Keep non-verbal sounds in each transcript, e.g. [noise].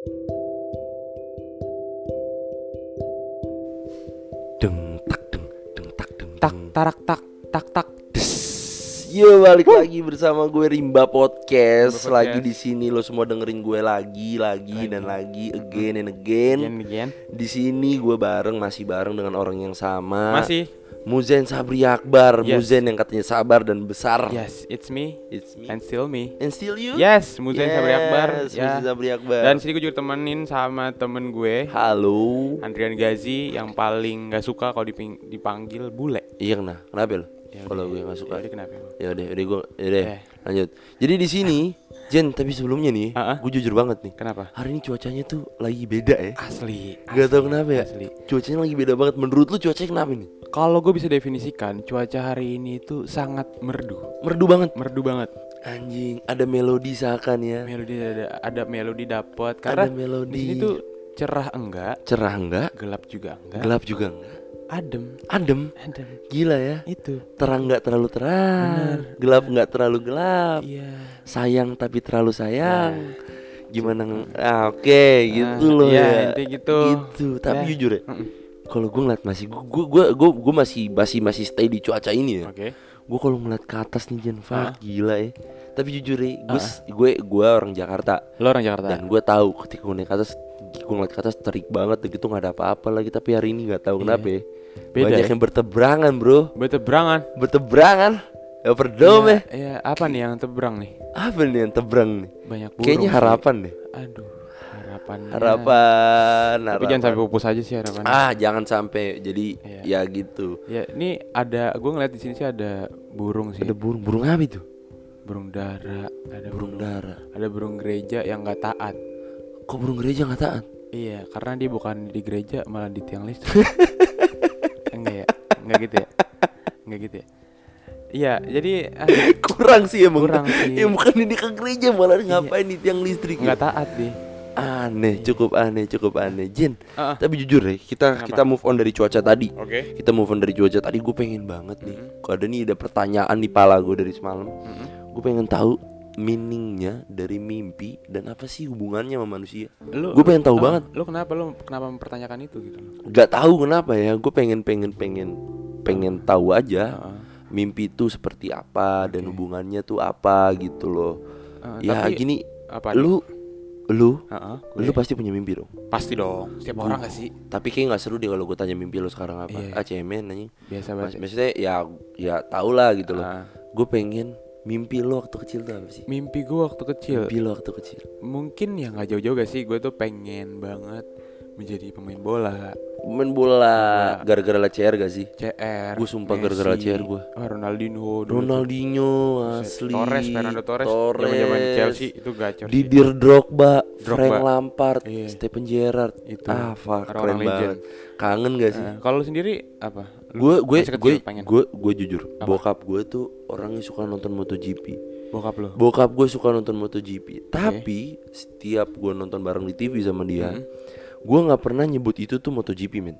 Deng tak deng deng tak deng tak tarak tak tak tak Des. Yo balik lagi bersama gue Rimba Podcast. Podcast. Lagi di sini lo semua dengerin gue lagi, lagi, dan lagi again and again. Gen gen Di sini gue bareng masih bareng dengan orang yang sama. masih Muzen Sabri Akbar. Yes. Muzen yang katanya sabar dan besar. yes it's me It's me. and still me And still you? yes Muzen Sabri Akbar Yes, ya Muzen Sabri Akbar. dan sini gue juga temenin sama temen gue Halo. Andrian Gazi yang paling nggak suka kalau diping- dipanggil bule Iya kena. Kenapa lo? Ya Kalau gue gak suka. ya udah, kenapa? Ya udah, udah gue, ya udah, Eh. lanjut. Jadi di sini, Jen, tapi sebelumnya nih, Ah, ah. gue jujur banget nih. kenapa Hari ini cuacanya tuh lagi beda ya. asli Gak tau kenapa ya. asli Cuacanya lagi beda banget. Menurut lu cuacanya kenapa nih? Kalau gue bisa definisikan cuaca hari ini itu sangat merdu Merdu banget. merdu banget Anjing, ada melodi seakan ya. melodi ada ada melodi dapat karena Ada melodi. di tuh cerah enggak Cerah enggak? gelap juga enggak Gelap juga enggak? adem Adem. adem Gila ya. itu Terang enggak terlalu terang. Gelap enggak terlalu gelap. iya Sayang tapi terlalu sayang. Gimana? ng- Ah, oke, gitu Ah, loh iya, ya. intinya gitu. Gitu. Tapi Ya. jujur ya, Mm-mm. Kalau gue ngeliat masih gue gue gue gue masih masih masih stay di cuaca ini ya. oke. Gue kalau ngeliat ke atas nih Jen, fuck, Ah. gila ya. Tapi jujur ya, gue gue gue orang Jakarta. Lo orang Jakarta? Dan gue tahu ketika gue naik ke atas gue ngeliat ke atas terik banget gitu nggak ada apa-apa lagi. Tapi hari ini nggak tahu Iya. kenapa ya. Beda banyak ya? yang berteberangan bro. Berteberangan? Berteberangan? Ya perdom ya. Iya, apa nih yang teberang nih? Apa nih yang teberang nih? Banyak burung kayaknya harapan deh. Aduh harapan. Harapan tapi harapan. jangan sampai pupus aja sih harapan. Ah jangan sampai. Jadi Iya. ya gitu. Ya ini ada gue ngeliat di sini sih ada burung sih. Ada burung burung apa itu? Burung dara ada burung dara. ada burung gereja yang nggak taat. Kok burung gereja nggak taat? Iya karena dia bukan di gereja malah di tiang listrik. [laughs] Enggak ya? Enggak gitu ya? Enggak gitu ya? Iya jadi ah, [laughs] kurang sih emang. Kurang sih. ya bukan ini ke gereja malah ngapain di tiang listrik ya? nggak taat deh aneh cukup aneh cukup aneh Jin Ah, ah. tapi jujur ya kita Kenapa? kita move on dari cuaca tadi oke kita move on dari cuaca tadi gue pengen banget nih Mm-mm. kalau ada nih ada pertanyaan di pala gue dari semalam Mm-mm. gue pengen tahu meaningnya dari mimpi dan apa sih hubungannya sama manusia gue pengen tahu ah, banget lu kenapa lu kenapa mempertanyakan itu gitu Gak tahu kenapa ya gue pengen pengen pengen pengen tahu aja ah. mimpi itu seperti apa dan Oke. hubungannya tuh apa gitu loh Ah, ya tapi gini apa nih? lu lu? Ah, lu pasti punya mimpi dong. Pasti dong setiap orang gak sih? Tapi kayak nggak seru deh kalau gue tanya mimpi lo sekarang apa? Iya. ah cemen nanya biasa banget. maksudnya ya ya tau lah gitu loh. Ah. gue pengen mimpi lo waktu kecil tuh apa sih? Mimpi gue waktu kecil. Mimpi lo waktu kecil. Mungkin ya nggak jauh-jauh gak sih? Gue tuh pengen banget menjadi pemain bola main bola gara-gara LCR gak sih CR Gua sumpah gara-gara CR gua. oh, Ronaldinho. Ronaldinho asli Torres Fernando Torres Torres zaman Chelsea itu gacor. Didier Drogba, Drogba. Frank Lampard, Iya. Stephen Gerrard Itu, ah fuck keren legend. banget kangen gak sih Eh, kalau sendiri apa gue gue gue gue gue jujur Apa? bokap gue tuh orang yang suka nonton MotoGP bokap lu Bokap gue suka nonton MotoGP, tapi setiap gue nonton bareng di TV sama dia, Hmm. Gue nggak pernah nyebut itu tuh MotoGP men.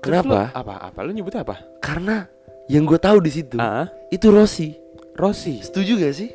Terus lu Kenapa? apa apa lu nyebutnya apa Karena yang gue tahu di situ ah itu Rossi. Rossi Setuju gak sih?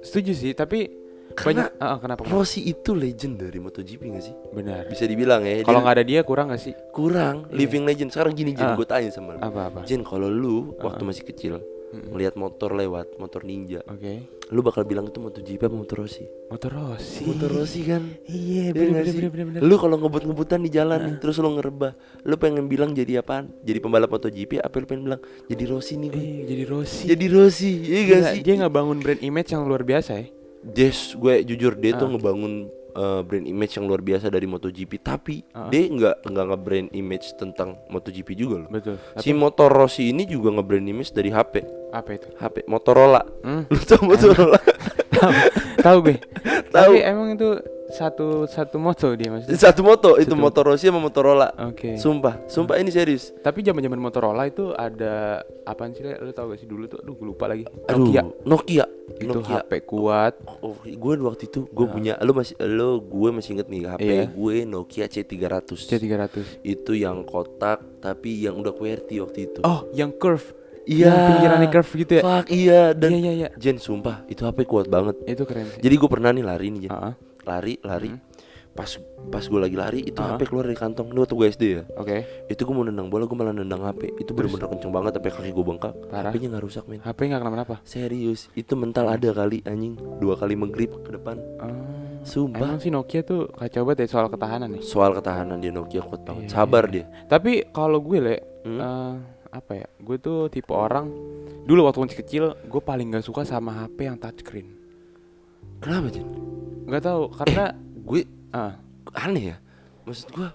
setuju sih tapi Karena banyak ah, kenapa Rossi itu legend dari MotoGP gak sih? benar Bisa dibilang ya. kalau nggak ada dia kurang gak sih kurang living legend. Sekarang gini Jen, Ah. gue tanya sama lu. apa apa Jen, kalau lu waktu Ah. masih kecil Mm-mm. ngelihat motor lewat, motor ninja, oke lu bakal bilang itu MotoGP apa motor Rossi? motor Rossi Motor Rossi kan? iya Iya bener bener bener bener bener Lu kalau ngebut-ngebutan di jalan nih, terus lu ngerebah, lu pengen bilang jadi apaan? Jadi pembalap MotoGP apa lu pengen bilang jadi Rossi nih gue? Eh, jadi Rossi Jadi Rossi, iya gak sih? dia nggak bangun brand image yang luar biasa ya Des, gue jujur dia tuh Ah. ngebangun uh, brand image yang luar biasa dari MotoGP, tapi Ah. dia nggak nggak nge-brand image tentang MotoGP juga loh. betul Si motor Rossi ini juga nge-brand image dari HP, apa itu HP Motorola. hmm? [laughs] Lu tau Motorola? tahu gue Tahu. tapi emang itu satu satu moto dia maksudnya Satu moto, itu Satu. motor Rossi sama Motorola. oke Sumpah, sumpah ini serius. tapi zaman zaman Motorola itu ada apaan sih lu tau gak sih dulu tuh aduh gue lupa lagi Aduh, Nokia Nokia. itu Nokia. HP kuat Oh, gue waktu itu gue punya lo masih lo gue masih inget nih HP Iya. gue Nokia C300. C300 Itu yang kotak tapi yang udah QWERTY waktu itu. oh yang curve iya. yang pinggirannya curve gitu ya Fuck iya dan iya iya iya Jen sumpah itu HP kuat banget. itu keren sih Jadi gue pernah nih lari nih Jen. Ah, ah. Lari, lari. Hmm. pas pas gue lagi lari itu Ah. HP keluar dari kantong ini waktu gue SD ya Oke. itu gue mau nendang bola gue malah nendang HP itu bener-bener kenceng banget sampai kaki gue bengkak Parah. HP-nya nggak rusak men HP nggak kenapa-napa. serius itu mental ada kali anjing dua kali menggrip ke depan Oh. sumpah Emang sih Nokia tuh kacau banget ya soal ketahanan nih. soal ketahanan dia Nokia kuat banget Iya, sabar dia Tapi kalau gue le, Hmm? eh, apa ya? Gue tuh tipe orang dulu waktu masih kecil, gue paling gak suka sama HP yang touchscreen. Kenapa Jen? Gak tahu karena gue ah, aneh ya maksud gue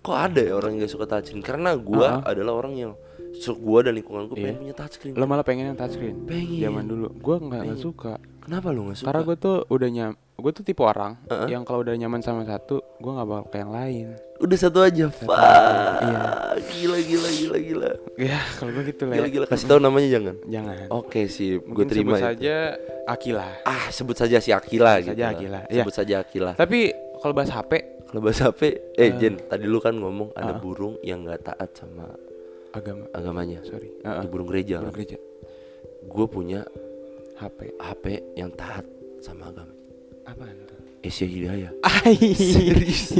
kok ada ya orang yang gak suka touchscreen karena gue Ah. adalah orang yang suka gue dan lingkungan gue Iya. pengen punya touchscreen lo malah pengen yang touchscreen. pengen Zaman dulu, gue nggak nggak suka. kenapa lu gak suka Karena gue tuh udah nyam, gue tuh tipe orang Uh-uh. yang kalau udah nyaman sama satu, gue nggak bakal ke yang lain. udah satu aja Satu Fuck. aja, iya. gila gila gila gila Ya kalau gue gitu gila lah. gila kasih tahu namanya jangan Jangan. oke sih gue terima sebut itu. saja Akila. ah sebut saja si Akila Sebut gitu saja. Akila, iya. sebut saja Akila Tapi kalau bahas HP, kalau bahasa HP eh Eh. Jen tadi lu kan ngomong ada Ah. burung yang nggak taat sama agama, agamanya sorry. Itu burung gereja Burung kan? gereja. gue punya HP. HP yang taat sama agama Apaan tuh? Asia Hidayah [laughs] Serius.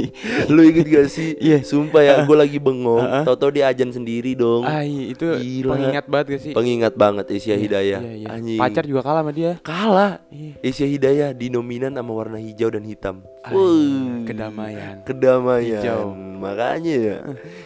lu inget gak sih Iya. sumpah ya gue lagi bengong Ah. tau-tau dia ajan sendiri dong Ai, itu Gila. pengingat banget gak sih? pengingat banget Asia Iya, Hidayah iya, iya. anjing Pacar juga kalah sama dia. kalah Iya. Asia Hidayah di nominan sama warna hijau dan hitam Ai, Wuh. kedamaian. kedamaian Hijau. makanya ya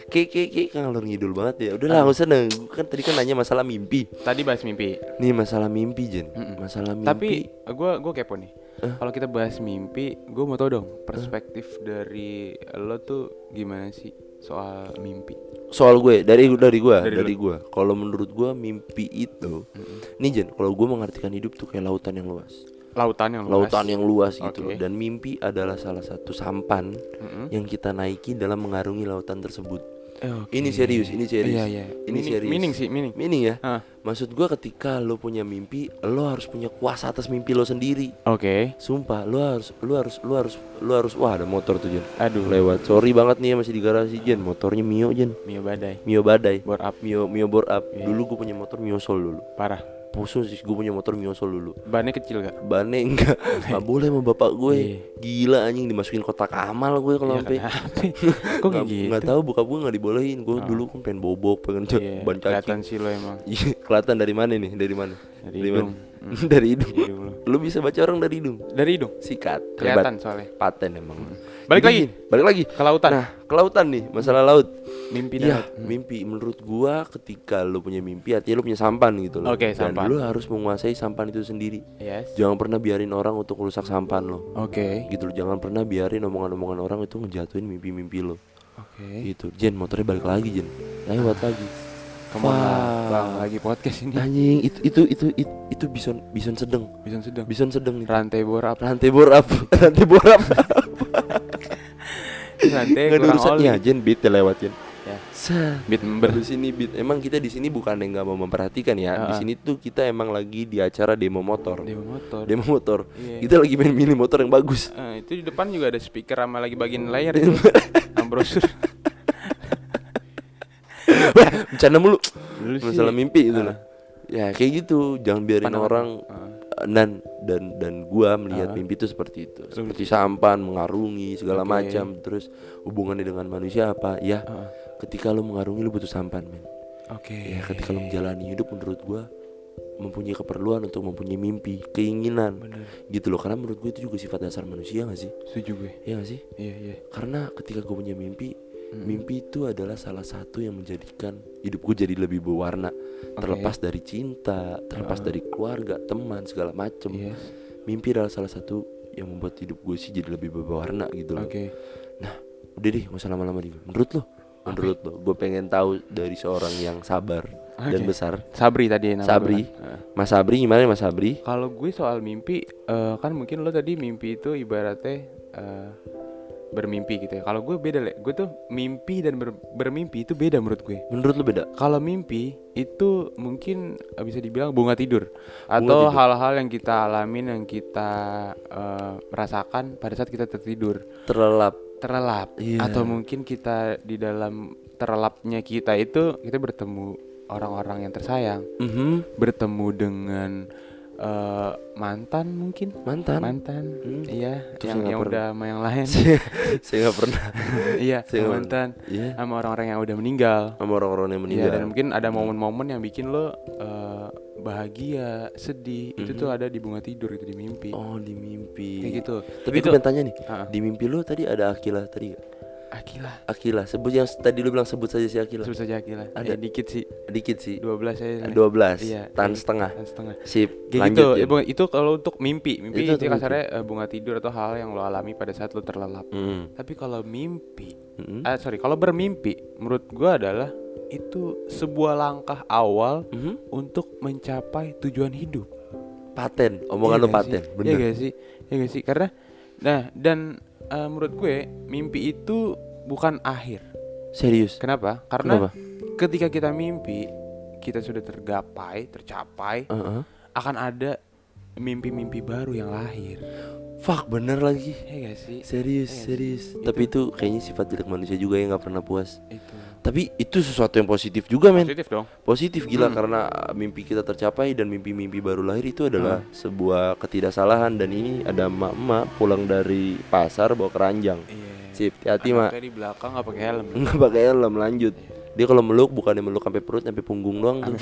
kayak kayak kayak ngalor ngidul banget ya udah lah nggak usah deh Gua kan tadi kan nanya masalah mimpi Tadi bahas mimpi. nih masalah mimpi Jen Mm-mm. masalah mimpi Tapi gue gue kepo nih. Eh? Kalau kita bahas mimpi, gue mau tau dong perspektif dari lo tuh gimana sih soal mimpi? soal gue dari dari gue Dari dari, gue kalau menurut gue mimpi itu nih Jen kalau gue mengartikan hidup tuh kayak lautan yang luas Lautan yang luas. lautan yang luas gitu Oke. loh dan mimpi adalah salah satu sampan Mm-mm. yang kita naiki dalam mengarungi lautan tersebut Oke. Ini serius, ini serius. Iya iya. Ini Meaning- serius. Meaning sih meaning. Meaning ya. Maksud gua ketika lo punya mimpi Lo harus punya kuasa atas mimpi lo sendiri Oke. Sumpah lo harus Lo harus Lo harus Lo harus Wah ada motor tuh Jen Aduh. Lewat Sorry banget nih ya masih di garasi Jen Motornya Mio Jen Mio badai. Mio Badai Bore up. Mio Mio bore up Iya. Dulu gue punya motor Mio Sol dulu Parah. Pusing sih gue punya motor Mio Sol dulu Bannya kecil gak? Bane enggak [laughs] Gak boleh sama bapak gue Iya. Gila anjing dimasukin kotak amal gue kalau Iya, sampai? [laughs] Kok nggak gitu? nggak tahu buka gue nggak dibolehin gue Oh. dulu kan pengen bobok pengen Iya, [laughs] ban kelihatan cacing sih lo emang. Iya, kelihatan dari mana nih? Dari mana? Dari mana? hidung. Hmm. dari hidung. Hidung lo. Lu bisa baca orang dari hidung. Dari hidung. Sikat. Kelihatan soalnya. Paten emang. Balik Jadi lagi Balik lagi. ke lautan. Nah, ke lautan nih, masalah laut. Mimpi Iya, darat. Hmm. mimpi menurut gua ketika lu punya mimpi artinya lu punya sampan gitu loh. Oke, Dan sampan. lu harus menguasai sampan itu sendiri. Yes. Jangan pernah biarin orang untuk merusak sampan lo. Oke. Gitu loh, jangan pernah biarin omongan-omongan orang itu ngejatuhin mimpi-mimpi lo. Oke. Gitu. Jen, motornya balik lagi, Jen. Lewat lagi. Wah. bang lagi podcast ini. Anjing, itu itu itu itu, itu bison bison sedang. Bisa sedang. Bison sedang nih. Rantai bor up. Rantai borap, rantai borap. [laughs] Rantai kurang oli. ya, Jen beat ya lewat Jen. Beat member. Di sini beat. Emang kita di sini bukan yang nggak mau memperhatikan ya. Di Ah. sini tuh kita emang lagi di acara demo motor. Demo motor. Demo motor. Iya. Kita lagi main milih motor yang bagus. Eh, itu di depan juga ada speaker sama lagi bagian layar itu. [laughs] Ambrosur. [laughs] Wah, bercanda mulu. Masalah mimpi itu Ah. lah. Ya kayak gitu. Jangan biarin Pandangan- orang Ah. dan dan dan gua melihat Ah. mimpi itu seperti itu. Seperti sampan, mengarungi segala Oke. macam. Terus hubungannya dengan manusia apa? Ya, Ah. Ketika lu mengarungi lu butuh sampan, men. Oke. Ya, ketika lu menjalani hidup menurut gua mempunyai keperluan untuk mempunyai mimpi, keinginan. Bener. Gitu loh. Karena menurut gue itu juga sifat dasar manusia gak sih? Setuju gue. Ya gak sih? Iya iya. Karena ketika gue punya mimpi, Mm. mimpi itu adalah salah satu yang menjadikan hidup gue jadi lebih berwarna. Terlepas dari cinta, terlepas Ah. dari keluarga, teman, segala macem. Yes. Mimpi adalah salah satu yang membuat hidup gue sih jadi lebih berwarna gitu loh. Oke. Nah, udah deh, gak usah lama-lama nih. Menurut lo, menurut lo, gue pengen tahu dari seorang yang sabar dan Oke. besar, Sabri tadi nama Sabri. kan. Mas Sabri gimana Mas Sabri? Kalau gue soal mimpi, eh, kan mungkin lo tadi mimpi itu ibaratnya eh, bermimpi gitu ya. Kalau gue beda le, gue tuh mimpi dan ber- bermimpi itu beda menurut gue. Menurut lo beda? Kalau mimpi itu mungkin eh, bisa dibilang bunga tidur atau hal-hal yang kita alamin yang kita eh, rasakan pada saat kita tertidur Terlelap. Terlelap Iya. atau mungkin kita di dalam terlelapnya kita itu kita bertemu orang-orang yang tersayang Mhm. bertemu dengan eh, mantan mungkin Mantan. mantan Hmm. iya Terus yang yang pernah. udah sama yang lain [laughs] Saya nggak pernah. [laughs] iya Saya mantan Iya. sama orang-orang yang udah meninggal Sama orang-orang yang Iya meninggal. dan mungkin ada momen-momen yang bikin lo eh, bahagia, sedih. Itu tuh ada di bunga tidur itu di mimpi. Mhm. Oh di mimpi. Kayak gitu. Tapi itu gue pengen tanya nih, ah. di mimpi lu tadi ada Akila tadi gak? Akila. Akila, sebut yang tadi lu bilang sebut saja si Akila. Sebut saja Akila. Ada. Eh, dikit sih. Dikit sih. 12 saya. 12 Iya, Tan setengah. Tan setengah. Sip. Kayak gitu. Eh, bunga- itu kalau untuk mimpi. Mimpi Itu itu, kasarnya eh, bunga tidur atau hal yang lo alami pada saat lo terlelap. Mm. Tapi kalau mimpi, Mm-mm. ah sorry, kalau bermimpi, menurut gua adalah itu sebuah langkah awal Mhm. untuk mencapai tujuan hidup. Paten, omongan Iya lu paten, sih? Iya bener. gak sih? Iya gak sih? Karena nah dan eh, menurut gue mimpi itu bukan akhir. Serius. Kenapa? Karena Kenapa? ketika kita mimpi kita sudah tergapai, tercapai, Heeh. akan ada mimpi-mimpi baru yang lahir. Fuck bener lagi. Iya gak sih? Serius, Iya, serius. itu. Tapi itu kayaknya sifat jelek manusia juga yang nggak pernah puas. Itu. Tapi itu sesuatu yang positif juga men. Positif dong. Positif gila Hmm. karena uh, mimpi kita tercapai dan mimpi-mimpi baru lahir itu adalah Hmm. sebuah ketidaksalahan dan ini ada emak-emak pulang dari pasar bawa keranjang. Iya. Sip, hati-hati mak. Di belakang nggak pakai helm. Nggak pakai helm lanjut. Dia kalau meluk bukannya meluk sampai perut sampai punggung doang tuh.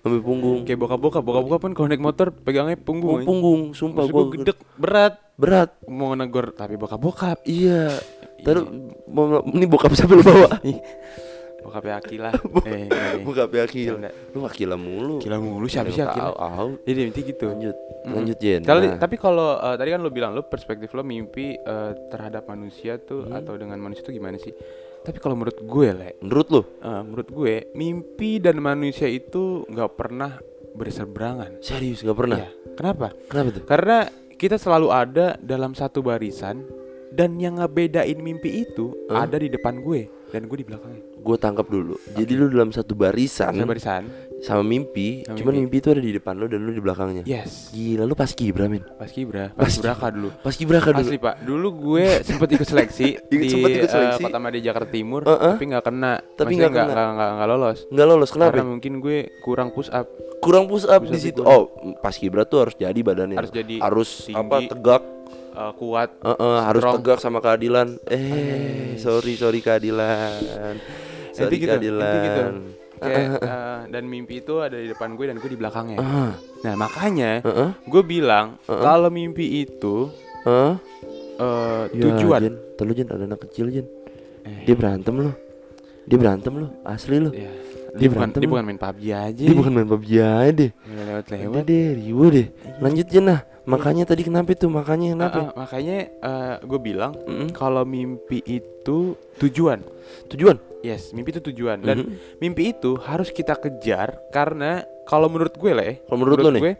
Sampai punggung. Kayak bokap-bokap, bokap-bokap kan kalau naik motor pegangnya Oh, punggung. anjing. punggung, sumpah Maksud gua gedek berat berat. mau negor tapi bokap-bokap. Iya. Terus mau ini bokap siapa lu bawa? [laughs] Bokapnya Akila. [laughs] eh. Bokap Akil. Lu Akila mulu. Gila mulu siapa sih Akila? Jadi inti gitu. Lanjut. Lanjut Jen. Kalau Nah. tapi kalau eh, tadi kan lo bilang lo perspektif lo mimpi eh, terhadap manusia tuh Hmm. atau dengan manusia tuh gimana sih? Tapi kalau menurut gue le, menurut lu eh, menurut gue mimpi dan manusia itu nggak pernah berseberangan. serius nggak pernah? Iya. Kenapa? Kenapa tuh? Karena kita selalu ada dalam satu barisan dan yang ngebedain mimpi itu Hah? ada di depan gue dan gue di belakangnya. Gue tangkap dulu. Jadi lu dalam satu barisan Satu barisan. Sama mimpi, Sama cuman mimpi. mimpi itu ada di depan lu dan lu di belakangnya. Yes. Gila lu pas kibra men. Pas Kibra, Pas pas dulu. Pas kibra dulu. Asli pak, dulu gue sempet ikut seleksi [laughs] di sempet ikut eh, seleksi. Kota Made Jakarta Timur, Heeh. tapi nggak kena. Tapi nggak kena. nggak lolos. Nggak lolos kenapa? Karena mungkin gue kurang push up. Kurang push up di situ. Oh, pas kibra tuh harus jadi badannya. Harus jadi harus tinggi. apa tegak. eh, kuat. Heeh, harus Strong. tegak sama keadilan. Eh, sorry sorry keadilan. Sorry Inti gitu, inti gitu. Kayak, eh, dan mimpi itu ada di depan gue dan gue di belakangnya. Ah, Nah makanya heeh, gue bilang Heeh. kalau mimpi itu heeh. eh, Ya, tujuan. Jen, Tuh lu Jen ada anak kecil Jen. Eh. Dia berantem loh. Dia berantem loh, asli loh. Ya, Dia dia bukan dia bukan main PUBG aja. Dia bukan main PUBG aja deh. Lewat lewat. deh, ribu deh. Lanjut Jen nah. Makanya tadi kenapa itu? Makanya kenapa? Ah, ah, makanya gue bilang Mm-mm. kalau mimpi itu tujuan. Tujuan? Yes, mimpi itu tujuan dan Mhm. mimpi itu harus kita kejar karena kalau menurut gue lah, ya, Kalau menurut lo nih? gue,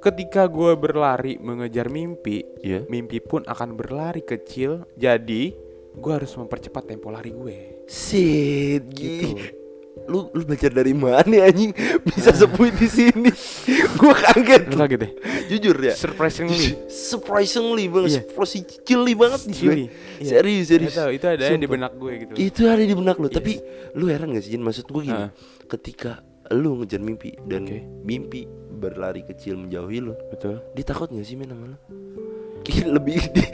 ketika gue berlari mengejar mimpi, Iya. mimpi pun akan berlari kecil. Jadi gue harus mempercepat tempo lari gue. Shit, Gitu. Lu lu belajar dari mana anjing? Bisa [laughs] sepuh di sini. Gua kaget. Lu kaget deh. Jujur ya. Surprisingly. Surprisingly banget, Iya. surprisingly banget nih gue. Chili. Iya. Serius, serius. Tahu, itu ada di Sumpah. benak gue gitu. Itu ada di benak lu, Yes. tapi lu heran gak sih Jin? Maksud gue gini, Heeh. ketika lu ngejar mimpi dan Oke. mimpi berlari kecil menjauhi lu, Betul. dia takut gak sih men sama lu? Lebih [laughs] dia,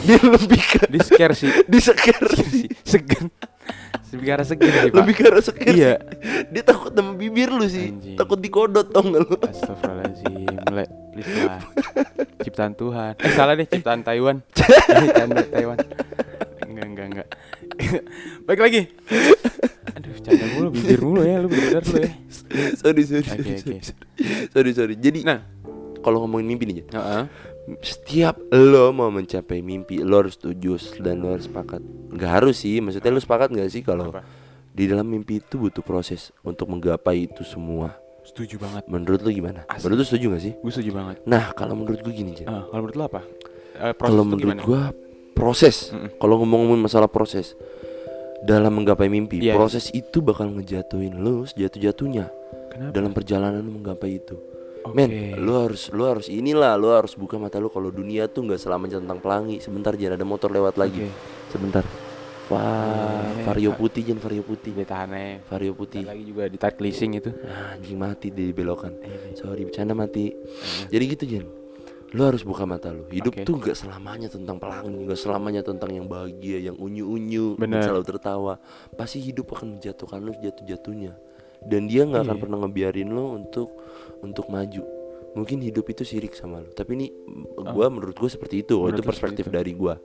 dia lebih ke Di scare sih. [laughs] diseker sih. Segan. Lebih ke arah segan sih, Pak. lebih ke arah seker Iya. dia takut sama bibir lu sih. Anjing. takut dikodot tau gak lu? Astagfirullahaladzim. Mulai Please lah Ciptaan Tuhan. Eh salah deh Ciptaan Taiwan. [laughs] Canda Taiwan. Enggak enggak enggak. [laughs] Baik lagi. Aduh canda mulu Bibir mulu ya. Lu bener lu ya. Sorry sorry Oke, sorry, oke. sorry. sorry sorry. Jadi Nah. kalau ngomongin mimpi nih Jen, Heeh. Setiap lo mau mencapai mimpi lo harus setuju dan lo harus sepakat. Nggak harus sih maksudnya lo sepakat nggak sih kalau di dalam mimpi itu butuh proses untuk menggapai itu semua? Setuju banget. Menurut lo gimana? Asli. menurut lo setuju gak sih? Gue setuju banget. Nah kalau menurut gue gini Jen. Ah, Kalau menurut lu apa? Proses kalau menurut gue proses. Kalau ngomong-ngomongin masalah proses dalam menggapai mimpi Iya, proses itu bakal ngejatuhin lo sejatuh-jatuhnya Kenapa? dalam perjalanan lo menggapai itu Oke. Men, lu harus lu harus inilah, lu harus buka mata lu kalau dunia tuh nggak selamanya tentang pelangi. Sebentar jangan ada motor lewat lagi. Oke. Sebentar. Wah, Eh, vario putih Jen, vario putih. Dia tahannya. Vario putih. lagi juga ditarik leasing itu. Ah, anjing mati di belokan. Ini. Sorry, bercanda mati. Jadi gitu Jen. Lu harus buka mata lu. Hidup Oke. tuh gak selamanya tentang pelangi, gak selamanya tentang yang bahagia, yang unyu-unyu, selalu tertawa. Pasti hidup akan menjatuhkan lu jatuh-jatuhnya. Dan dia nggak akan Iya. pernah ngebiarin lu untuk untuk maju. Mungkin hidup itu sirik sama lu. Tapi ini mm, gua menurut gua seperti itu. Oh, Menurut itu perspektif dari gua.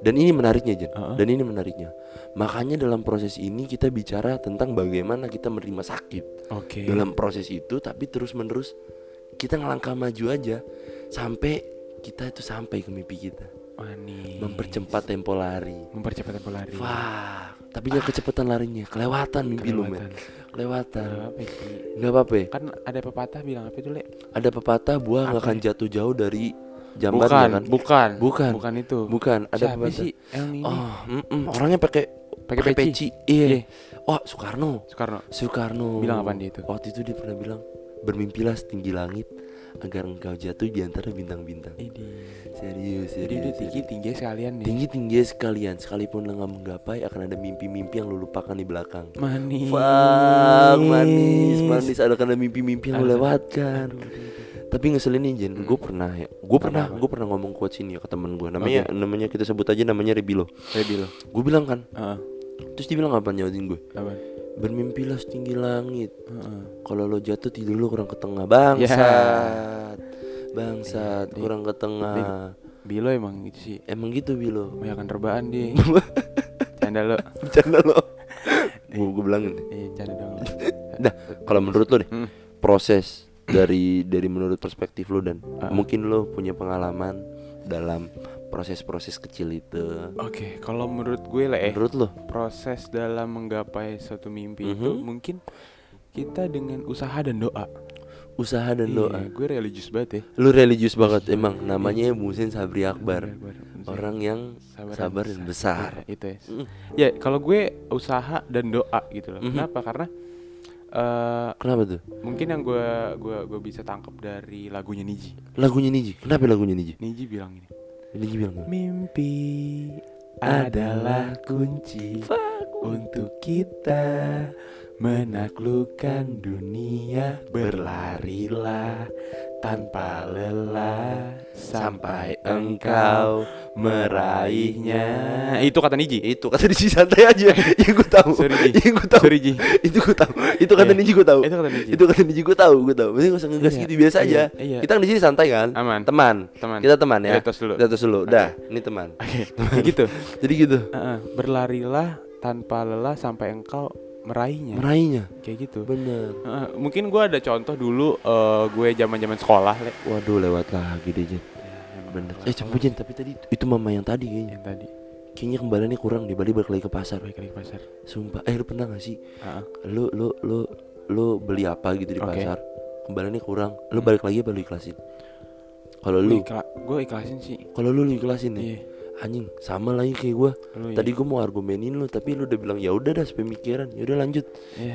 Dan ini menariknya Jen. Heeh. Dan ini menariknya. Makanya dalam proses ini kita bicara tentang bagaimana kita menerima sakit Oke. dalam proses itu tapi terus menerus kita ngelangkah maju aja sampai kita itu sampai ke mimpi kita Manis. mempercepat tempo lari mempercepat tempo lari. wah tapi jangan kecepatan larinya kelewatan mimpi lu Kelewatan. men kelewatan Gak apa nggak apa-apa ya. Kan ada pepatah bilang apa itu, Le? ada pepatah buah nggak Apa akan ya? jatuh jauh dari jamban bukan, kan bukan, Bukan. bukan itu. bukan ada Siapa pepatah sih yang ini? oh mm-mm, orangnya pakai Pakai peci. peci iya Iya. oh Soekarno Soekarno. Soekarno Bilang apaan dia itu? waktu itu dia pernah bilang bermimpilah setinggi langit agar engkau jatuh di antara bintang-bintang. Serius Jadi serius udah tinggi tinggi sekalian nih. tinggi tinggi sekalian. Sekalipun lo nggak menggapai akan ada mimpi-mimpi yang lo lupakan di belakang. Manis. Fuck, manis manis. Ada ada mimpi-mimpi yang Ada- lewatkan. Aduh, aduh, aduh. tapi ngeselin nih Jen. Gue pernah ya gue pernah gue pernah ngomong quotes ini ya ke temen gue namanya namanya kita sebut aja namanya Rebilo. Ready lo. gue bilang kan Heeh. terus dia bilang apa nyautin gue Apa? Bermimpilah setinggi langit Heeh. kalau lo jatuh tidur lo kurang ke tengah bangsat bangsat Iya, kurang ke tengah Bilo emang gitu sih. emang gitu Bilo Banyakan rebahan dia. [laughs] Canda lo. bercanda lo [laughs] gue gue bilangin Iya, canda dong. Nah, kalau menurut lo deh, Hmm. proses dari dari menurut perspektif lo dan Ah. mungkin lo punya pengalaman dalam proses-proses kecil itu. Oke, kalau menurut gue lah eh Menurut lo? proses dalam menggapai suatu mimpi itu Mhm. mungkin kita dengan usaha dan doa. Usaha dan Iya, doa. gue religius banget ya. Lo religius banget emang. Namanya Musin Sabri Akbar. Akbar. Orang yang Sabar sabar, dan dan besar. Iya, itu ya. Mm. Ya, kalau gue usaha dan doa gitu loh. Mhm. Kenapa? Karena eh Kenapa tuh? mungkin yang gue gue gue bisa tangkap dari lagunya Niji. Lagunya Niji. Kenapa lagunya Niji? Niji bilang ini. Apa? Mimpi adalah kunci untuk kita menaklukkan dunia. Berlarilah tanpa lelah sampai engkau meraihnya. Itu kata Niji. Itu kata Niji santai aja. [laughs] ya gue tahu. Sorry, Ji. Ya gue tahu. Sorry, Ji. itu gue tahu. Itu kata Iya. Niji gue tahu. Itu kata Niji. Itu kata Niji gue tahu, gue tahu. Berarti gak usah ngegas Iya, gitu biasa aja. iya. Kita di sini santai kan? Aman. Teman. Teman. Kita teman ya. Tos dulu. Kita dulu. Dah, ini teman. Oke, gitu. [laughs] Jadi gitu. Heeh, berlarilah tanpa lelah sampai engkau meraihnya. Meraihnya. kayak gitu. Bener. Heeh, mungkin gue ada contoh dulu eh, gue zaman-zaman sekolah, Le. Waduh, lewat lagi deh, Jen. Bener. Eh, Jen, tapi tadi itu, mama yang tadi kayaknya. Yang tadi Kayaknya kembaliannya kurang di Bali balik lagi ke pasar. balik lagi ke pasar. Sumpah. Eh, lu pernah gak sih? Heeh. Lu lu lu lu beli apa gitu di Oke. pasar? Kembaliannya kurang. Lu balik lagi apa lu ikhlasin? Kalau lu ikla- gue ikhlasin sih. kalau lu, lu ikhlasin nih. Iya. Anjing, sama lagi kayak gua. Lu ya. Tadi gua mau argumenin lu, tapi lu udah bilang ya udah dah sepemikiran. Ya udah lanjut. Iya.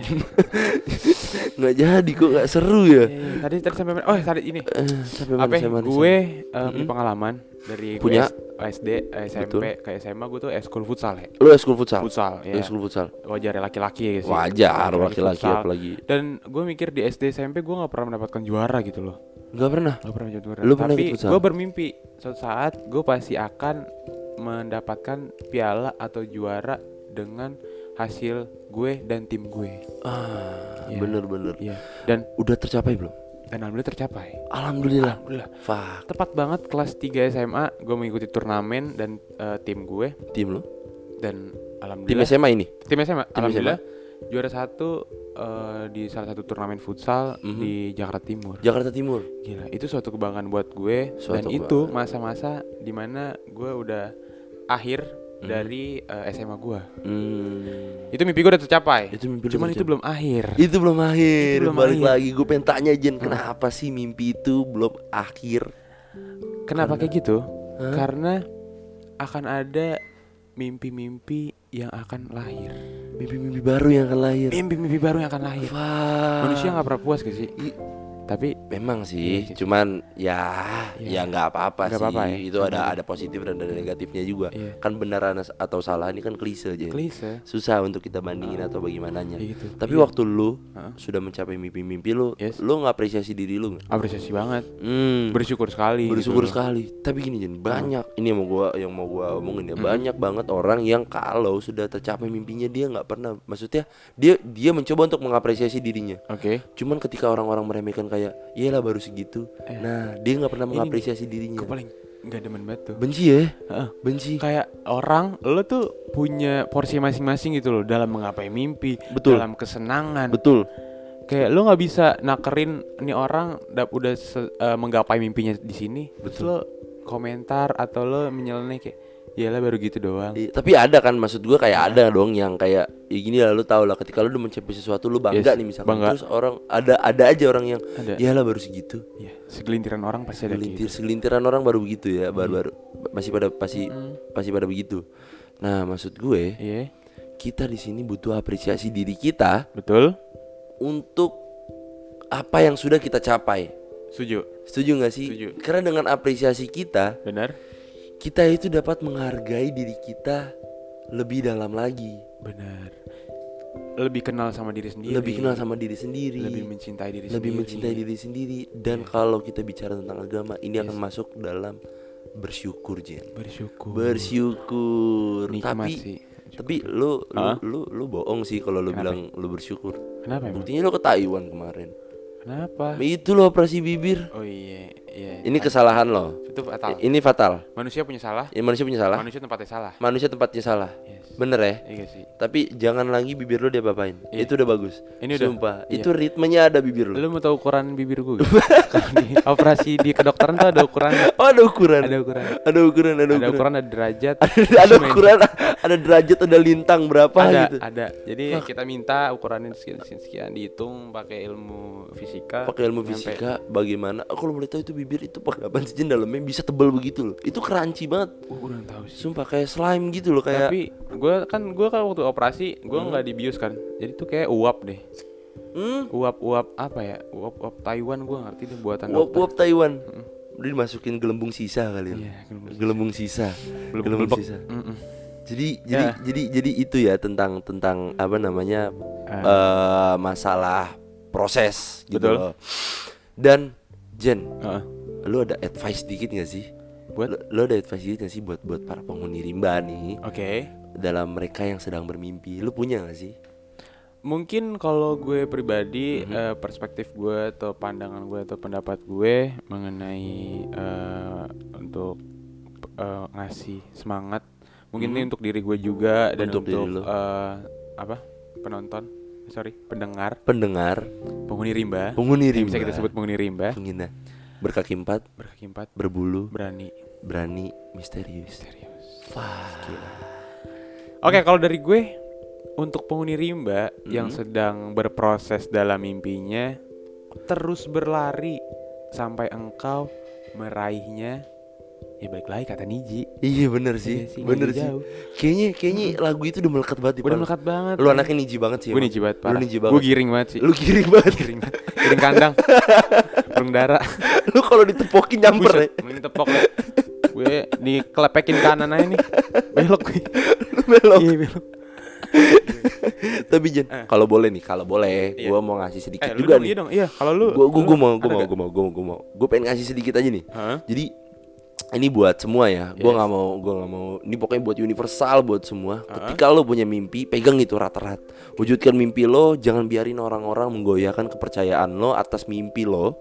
[laughs] nggak jadi kok nggak seru ya. Iya, tadi tadi sampai? Oh, tadi ini. Eh, sampai Apa? ya? sampai mana, Gue eh, Mm-mm. punya pengalaman dari gue Punya? SD, SMP, ke SMA gue tuh eskul futsal ya. Lu eskul futsal. Futsal, ya. eskul futsal. Wajar ya laki-laki ya sih. Wajar laki-laki apalagi. Dan gue mikir di SD SMP gue nggak pernah mendapatkan juara gitu loh. Nggak pernah. Gak pernah juara. Lu pernah Tapi gue bermimpi suatu saat gue pasti akan mendapatkan piala atau juara dengan hasil gue dan tim gue. Ah, Iya. bener-bener. Iya. Dan Udah tercapai belum? dan alhamdulillah tercapai. Alhamdulillah. Alhamdulillah. Fuck. Tepat banget kelas 3 SMA gue mengikuti turnamen dan eh, tim gue Tim lu? dan Tim alhamdulillah SMA ini? tim SMA Tim alhamdulillah juara satu eh, di salah satu turnamen futsal Mhm. di Jakarta Timur. Jakarta Timur. Gila, itu suatu kebanggaan buat gue dan Suatu itu masa-masa di mana gue udah akhir Mhm. dari eh, SMA gue. Hmm. Itu mimpi gue udah tercapai. Itu mimpi Cuman itu tercapai. belum akhir. Itu belum akhir. Itu belum Balik akhir. lagi gue pengen tanya Jen, kenapa sih mimpi itu belum akhir? Kenapa kayak gitu? Hah? Karena akan ada mimpi-mimpi yang akan lahir. Mimpi-mimpi baru yang akan lahir. Mimpi-mimpi baru yang akan lahir. Fuck. Manusia nggak pernah puas gak sih? I- Tapi Memang sih, Iya. cuman ya Iya. ya nggak apa-apa sih. apa-apa ya? Itu ada ada positif dan ada negatifnya juga. Iya. Kan benar atau salah ini kan klise aja. klise. Susah untuk kita bandingin atau bagaimananya. Gitu. Tapi Iya. waktu lu Heeh. sudah mencapai mimpi-mimpi lu, Yes. lu ngapresiasi diri lu nggak? Apresiasi banget. Hmm. Bersyukur sekali. bersyukur gitu sekali. Tapi gini Jen, banyak ini yang mau gua yang mau gua omongin ya. Hmm. Banyak banget orang yang kalau sudah tercapai mimpinya dia nggak pernah maksudnya dia dia mencoba untuk mengapresiasi dirinya. Oke. Cuman ketika orang-orang meremehkan kayak iyalah baru segitu. Nah, dia nggak pernah Eh, Ini mengapresiasi dirinya. Gue paling nggak demen banget tuh. Benci ya? Heeh. Benci. Kayak orang lo tuh punya porsi masing-masing gitu loh dalam menggapai mimpi, Betul. dalam kesenangan. Betul. Kayak lo nggak bisa nakerin nih orang udah se- eh, menggapai mimpinya di sini. Terus Betul. lo komentar atau lo menyeleneh kayak iyalah baru gitu doang. Iya, tapi ada kan maksud gua kayak ada dong yang kayak ya gini lah lu tau lah ketika lu udah mencapai sesuatu lu bangga Yes, nih misalkan bangga. terus orang ada ada aja orang yang Ada. iyalah baru segitu. Iya, segelintiran orang pasti ada Segelintir gitu. segelintiran orang baru begitu ya, baru-baru masih pada pasti pasti pada begitu. Nah, maksud gue Iya, kita di sini butuh apresiasi diri kita betul. untuk apa yang sudah kita capai. Setuju. Setuju nggak sih? Setuju. Karena dengan apresiasi kita, Benar? Kita itu dapat menghargai diri kita lebih dalam lagi, Benar. Lebih kenal sama diri sendiri. lebih kenal sama diri sendiri, lebih mencintai diri lebih sendiri. Iya. mencintai diri sendiri. Dan kalau kita bicara tentang agama, ini akan masuk dalam bersyukur, Jen. Bersyukur. Bersyukur. Nikmat Tapi sih. tapi lu lu, Hah? lu lu bohong sih kalau lu Kenapa? bilang lu bersyukur. Kenapa? Buktinya lu ke Taiwan kemarin. Kenapa? Itu lo operasi bibir. Oh iya, iya. Ini kesalahan lo. itu fatal. Ini fatal. Manusia punya salah, Ya manusia punya salah. manusia tempatnya salah. Manusia tempatnya salah. Yes. Bener ya? Iya sih. Tapi jangan lagi bibir lo dia apain. Iya. Itu udah bagus. Ini udah- Sumpah. iya. Itu ritmenya ada bibir lo. Lu mau tahu ukuran bibir gue? [laughs] Kalau di operasi di kedokteran tuh ada ukuran, Oh ada ukuran. ada ukuran, Ada ukuran. Ada ada ukuran. ukuran, ada derajat. [laughs] Ada, ada ukuran. Ada derajat. Ada lintang berapa ada, gitu. ada. Jadi kita minta ukurannya sekian, sekian, sekian dihitung pakai ilmu fisika. Pakai ilmu fisika. Bagaimana? Aku kalau boleh tahu itu bibir itu pakai apa sih Jen? dalamnya bisa tebal begitu loh. Itu crunchy banget. Uh, gue udah tahu sih. Sumpah kayak slime gitu loh kayak. Tapi gue kan gue kan waktu operasi gue nggak dibius kan. Jadi tuh kayak uap deh. Hmm. Uap-uap apa ya? Uap-uap Taiwan gue ngerti deh buatan Uap dokter. uap Taiwan. Udah dimasukin gelembung sisa kali ya. Iya, gelembung gelembung sisa. Gelembung sisa. Mm-mm. Jadi jadi Ya. jadi jadi itu ya tentang tentang apa namanya Ah. eh masalah proses gitu Betul. loh. Dan Jen, Heeh. lu ada advice dikit gak sih? Buat? Lu, lu ada advice dikit gak sih buat buat para penghuni rimba nih Oke. dalam mereka yang sedang bermimpi? Lu punya gak sih? Mungkin kalau gue pribadi Mhm. eh, perspektif gue atau pandangan gue atau pendapat gue mengenai eh, untuk eh, ngasih semangat, mungkin ini untuk diri gue juga dan. Untuk untuk, eh, apa penonton, sorry pendengar, Pendengar, penghuni rimba, penghuni yang rimba. bisa kita sebut penghuni rimba, Penghina. Berkaki empat, berkaki empat, berbulu, berani, berani, misterius. misterius. Wah. Oke, kalau dari gue untuk penghuni rimba yang Mhm. sedang berproses dalam mimpinya terus berlari sampai engkau meraihnya. Ya balik lagi kata Niji. Iya bener sih, Iya sih, nggak bener sih. jauh. Kayaknya kayaknya lagu itu udah melekat banget di Udah melekat banget. Lu anaknya niji banget sih. Gue. Niji banget Lu parah. niji Gue banget. giring banget sih. Lu giring [laughs] banget. giring banget. Giring kandang. [laughs] Burung dara. [laughs] Lu kalau ditepokin nyamper ya. Ini tepok nih. Gue dikelepekin kanan aja nih. Belok gue. Lu belok. Iya belok. Tapi Jen, Eh. kalau boleh nih, kalau boleh, Iya. gua mau ngasih sedikit Eh, lu juga dong, nih. iya dong. Iya, kalau lu Gua gua, gua lu mau, gua mau, gua mau, gua mau, gua mau. Gua pengen ngasih sedikit aja nih. Hah? Jadi ini buat semua ya. Gua Yes. nggak mau, gua nggak mau. Ini pokoknya buat universal buat semua. Uh-huh. Ketika lo punya mimpi, pegang itu rat-rat. Wujudkan mimpi lo, jangan biarin orang-orang menggoyahkan kepercayaan lo atas mimpi lo.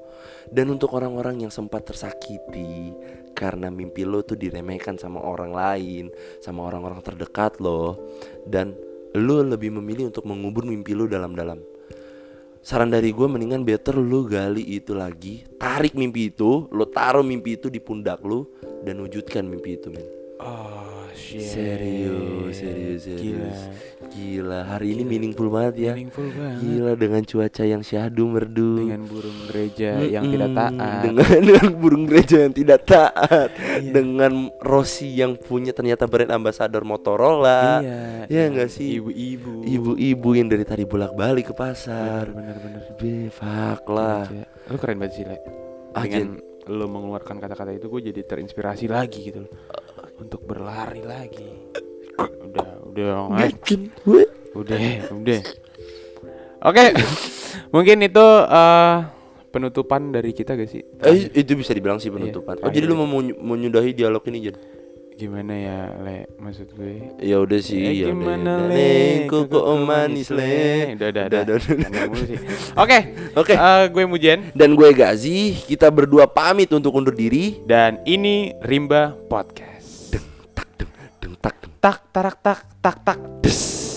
Dan untuk orang-orang yang sempat tersakiti karena mimpi lo tuh diremehkan sama orang lain, sama orang-orang terdekat lo, dan lo lebih memilih untuk mengubur mimpi lo dalam-dalam. Saran dari gue mendingan better lu gali itu lagi. Tarik mimpi itu Lu taruh mimpi itu di pundak lu Dan wujudkan mimpi itu men Oh shit. Serius, serius, serius. Gila. Gila, hari ini Gila. meaningful banget ya. Meaningful banget. Gila dengan cuaca yang syahdu merdu. Dengan burung gereja yang tidak taat. Dengan, [laughs] dengan burung gereja yang tidak taat. Iya. Dengan Rossi yang punya ternyata brand ambassador Motorola. Iya. Iya nggak sih? Ibu-ibu. Ibu-ibu yang dari tadi bolak-balik ke pasar. Bener bener. Be, fuck lah. Gila. Lu keren banget sih, Le. Ah, Dengan lo mengeluarkan kata-kata itu gue jadi terinspirasi lagi gitu loh. Untuk berlari lagi. Udah, udah, ah, Yakin gue. udah, udah. Oke. [laughs] Mungkin itu eh, penutupan dari kita gak sih? Eh, itu bisa dibilang sih penutupan. Iya, oh, jadi lu mau menyu- menyudahi dialog ini, Jan? Gimana ya, Le? Maksud gue Ya udah sih, Eh, ya gimana udah. le? Kok kok manis le. Udah, udah, Udah, udah. udah, udah. Oke. Oke. eh, gue Mujen Dan gue Gazi, kita berdua pamit untuk undur diri. dan ini Rimba Podcast tak tarak tak tak tak des